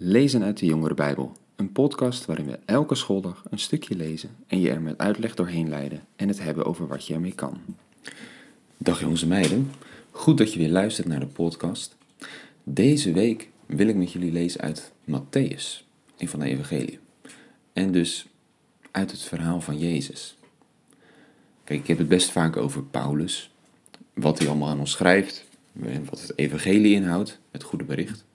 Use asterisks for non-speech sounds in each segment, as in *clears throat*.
Lezen uit de Jongere Bijbel, een podcast waarin we elke schooldag een stukje lezen en je er met uitleg doorheen leiden en het hebben over wat je ermee kan. Dag jongens en meiden, goed dat je weer luistert naar de podcast. Deze week wil ik met jullie lezen uit Matthäus, een van de evangelie. En dus uit het verhaal van Jezus. Kijk, ik heb het best vaak over Paulus, wat hij allemaal aan ons schrijft en wat het evangelie inhoudt, het goede bericht.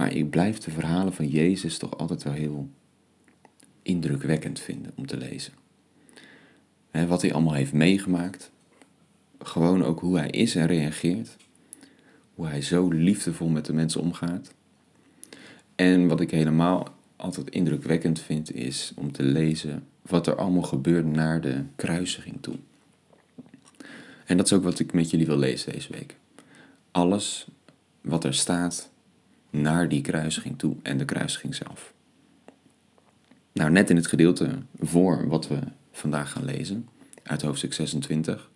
Maar ik blijf de verhalen van Jezus toch altijd wel heel indrukwekkend vinden om te lezen. wat hij allemaal heeft meegemaakt. Gewoon ook hoe hij is en reageert. Hoe hij zo liefdevol met de mensen omgaat. En wat ik helemaal altijd indrukwekkend vind is om te lezen wat er allemaal gebeurt naar de kruisiging toe. En dat is ook wat ik met jullie wil lezen deze week. Alles wat er staat naar die kruisiging toe en de kruisiging zelf. Nou, net in het gedeelte voor wat we vandaag gaan lezen, uit hoofdstuk 26,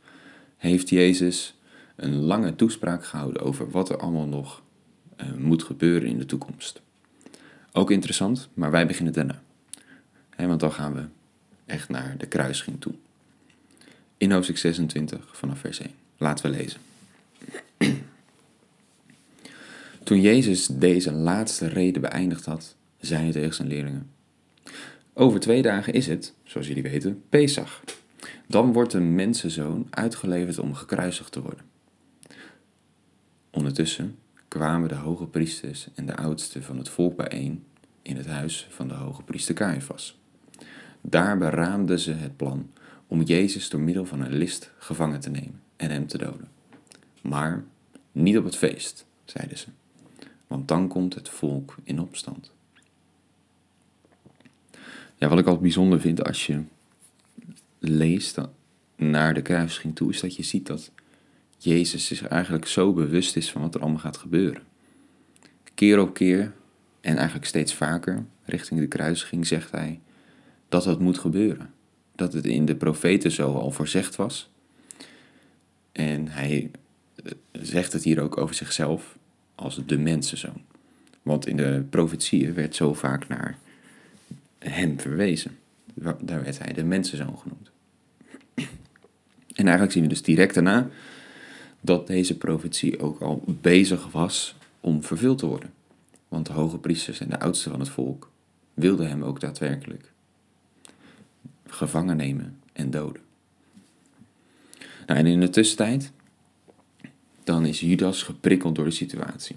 heeft Jezus een lange toespraak gehouden over wat er allemaal nog uh, moet gebeuren in de toekomst. Ook interessant, maar wij beginnen daarna. He, want dan gaan we echt naar de kruisiging toe. In hoofdstuk 26 vanaf vers 1. Laten we lezen. Toen Jezus deze laatste reden beëindigd had, zei hij tegen zijn leerlingen: Over twee dagen is het, zoals jullie weten, Pesach. Dan wordt de mensenzoon uitgeleverd om gekruisigd te worden. Ondertussen kwamen de hoge priesters en de oudsten van het volk bijeen in het huis van de hoge priester Caiaphas. Daar beraamden ze het plan om Jezus door middel van een list gevangen te nemen en hem te doden. Maar niet op het feest, zeiden ze want dan komt het volk in opstand. Ja, wat ik altijd bijzonder vind als je leest naar de kruisiging toe, is dat je ziet dat Jezus zich eigenlijk zo bewust is van wat er allemaal gaat gebeuren. Keer op keer en eigenlijk steeds vaker richting de kruisiging zegt hij dat het moet gebeuren. Dat het in de profeten zo al voorzegd was. En hij eh, zegt het hier ook over zichzelf als de mensenzoon. Want in de profetieën werd zo vaak naar hem verwezen. Daar werd hij de mensenzoon genoemd. En eigenlijk zien we dus direct daarna dat deze profetie ook al bezig was om vervuld te worden. Want de hoge priesters en de oudsten van het volk wilden hem ook daadwerkelijk gevangen nemen en doden. Nou, en in de tussentijd dan is Judas geprikkeld door de situatie.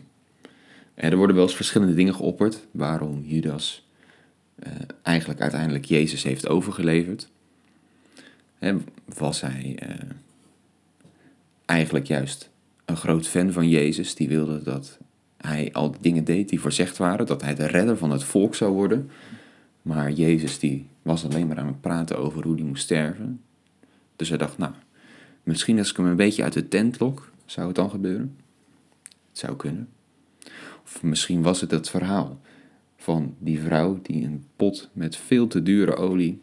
En er worden wel eens verschillende dingen geopperd waarom Judas uh, eigenlijk uiteindelijk Jezus heeft overgeleverd. was hij uh, eigenlijk juist een groot fan van Jezus, die wilde dat hij al die dingen deed die voorzegd waren, dat hij de redder van het volk zou worden. Maar Jezus die was alleen maar aan het praten over hoe hij moest sterven. Dus hij dacht, nou, misschien als ik hem een beetje uit de tent lok, zou het dan gebeuren? Het zou kunnen. Of misschien was het het verhaal van die vrouw die een pot met veel te dure olie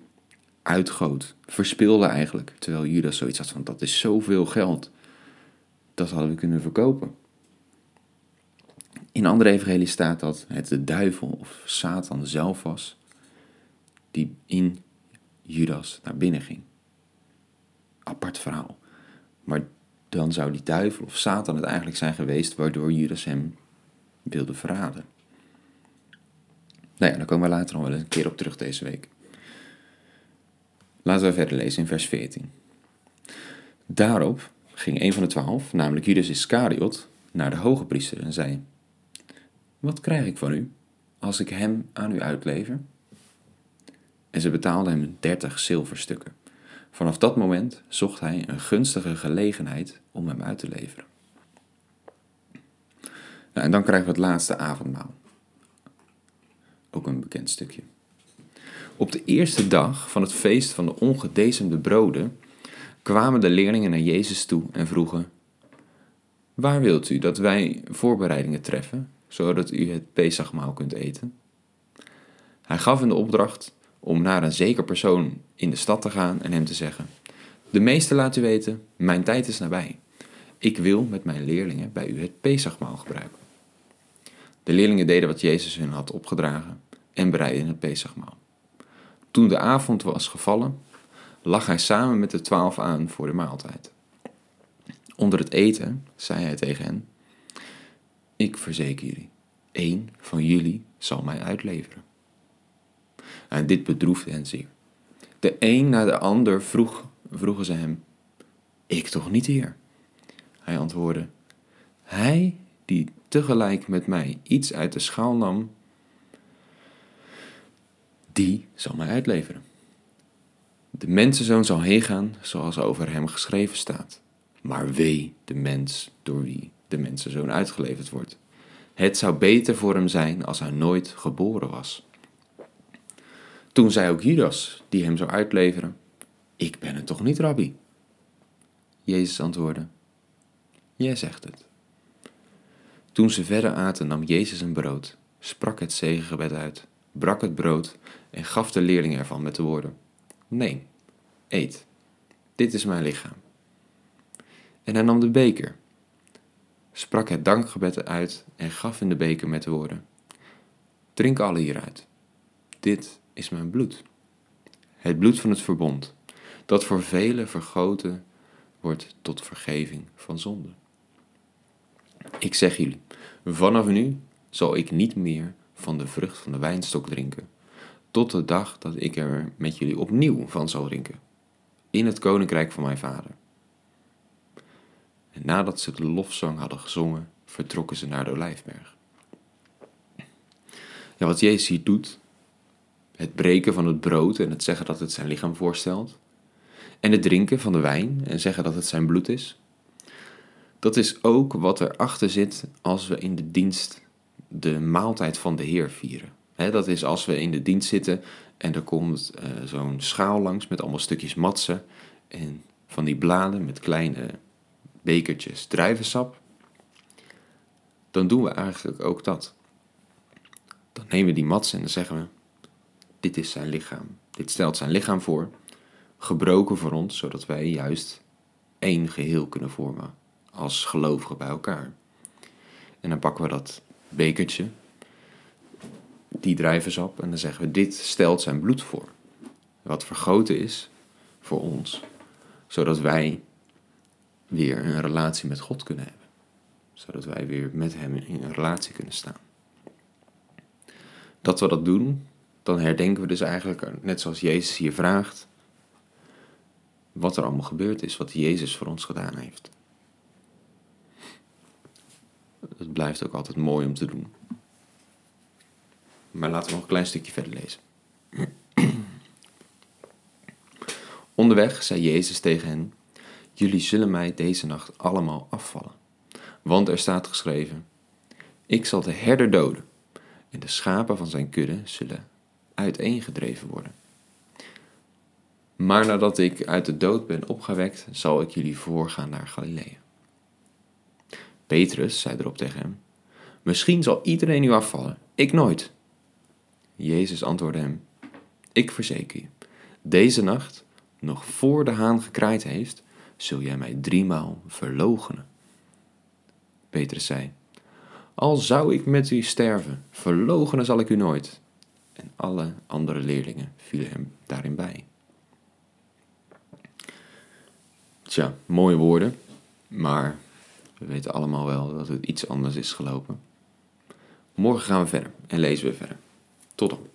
uitgoot. Verspilde eigenlijk. Terwijl Judas zoiets had van dat is zoveel geld. Dat hadden we kunnen verkopen. In andere evangelie staat dat het de duivel of Satan zelf was die in Judas naar binnen ging. Apart verhaal. Maar dan zou die duivel of Satan het eigenlijk zijn geweest waardoor Judas hem wilde verraden. Nou ja, daar komen we later nog wel een keer op terug deze week. Laten we verder lezen in vers 14. Daarop ging een van de twaalf, namelijk Judas Iscariot, naar de hoge priester en zei: Wat krijg ik van u als ik hem aan u uitlever? En ze betaalden hem dertig zilverstukken. Vanaf dat moment zocht hij een gunstige gelegenheid om hem uit te leveren. Nou, en dan krijgen we het laatste avondmaal. Ook een bekend stukje. Op de eerste dag van het feest van de ongedecemde broden kwamen de leerlingen naar Jezus toe en vroegen: Waar wilt u dat wij voorbereidingen treffen, zodat u het Pesachmaal kunt eten? Hij gaf hen de opdracht om naar een zeker persoon in de stad te gaan en hem te zeggen: De meester laat u weten, mijn tijd is nabij. Ik wil met mijn leerlingen bij u het Pesachmaal gebruiken. De leerlingen deden wat Jezus hun had opgedragen en bereidden het Pesachmaal. Toen de avond was gevallen, lag hij samen met de twaalf aan voor de maaltijd. Onder het eten zei hij tegen hen: Ik verzeker jullie, één van jullie zal mij uitleveren. En dit bedroefde hen zeer. De een na de ander vroeg, vroegen ze hem: Ik toch niet, heer? Hij antwoordde: Hij die tegelijk met mij iets uit de schaal nam, die zal mij uitleveren. De mensenzoon zal heen gaan zoals over hem geschreven staat. Maar wee de mens door wie de mensenzoon uitgeleverd wordt. Het zou beter voor hem zijn als hij nooit geboren was. Toen zei ook Judas, die hem zou uitleveren, ik ben het toch niet, rabbi? Jezus antwoordde, jij zegt het. Toen ze verder aten, nam Jezus een brood, sprak het zegengebed uit, brak het brood en gaf de leerlingen ervan met de woorden, neem, eet, dit is mijn lichaam. En hij nam de beker, sprak het dankgebed uit en gaf in de beker met de woorden, drink alle hieruit, dit is mijn bloed. Het bloed van het verbond, dat voor velen vergoten wordt tot vergeving van zonde. Ik zeg jullie, vanaf nu zal ik niet meer van de vrucht van de wijnstok drinken, tot de dag dat ik er met jullie opnieuw van zal drinken, in het koninkrijk van mijn vader. En nadat ze de lofzang hadden gezongen, vertrokken ze naar de Olijfberg. Ja, wat Jezus hier doet, het breken van het brood en het zeggen dat het zijn lichaam voorstelt, en het drinken van de wijn en zeggen dat het zijn bloed is, dat is ook wat erachter zit als we in de dienst de maaltijd van de Heer vieren. dat is als we in de dienst zitten en er komt uh, zo'n schaal langs met allemaal stukjes matsen en van die bladen met kleine bekertjes druivensap. Dan doen we eigenlijk ook dat. Dan nemen we die matsen en dan zeggen we: Dit is zijn lichaam. Dit stelt zijn lichaam voor, gebroken voor ons, zodat wij juist één geheel kunnen vormen als gelovigen bij elkaar. En dan pakken we dat bekertje, die druivensap, en dan zeggen we: Dit stelt zijn bloed voor. Wat vergoten is voor ons, zodat wij weer een relatie met God kunnen hebben. Zodat wij weer met Hem in een relatie kunnen staan. Dat we dat doen, dan herdenken we dus eigenlijk, net zoals Jezus hier vraagt, wat er allemaal gebeurd is, wat Jezus voor ons gedaan heeft. Het blijft ook altijd mooi om te doen. Maar laten we nog een klein stukje verder lezen. *clears throat* Onderweg zei Jezus tegen hen: Jullie zullen mij deze nacht allemaal afvallen. Want er staat geschreven: Ik zal de herder doden, en de schapen van zijn kudde zullen uiteengedreven worden. Maar nadat ik uit de dood ben opgewekt, zal ik jullie voorgaan naar Galilea. Petrus zei erop tegen hem: Misschien zal iedereen u afvallen, ik nooit. Jezus antwoordde hem: Ik verzeker je, deze nacht, nog voor de haan gekraaid heeft, zul jij mij driemaal verloochenen. Petrus zei, al zou ik met u sterven, verloochenen zal ik u nooit. En alle andere leerlingen vielen hem daarin bij. Tja, mooie woorden, maar we weten allemaal wel dat het iets anders is gelopen. Morgen gaan we verder en lezen we verder. Tot dan.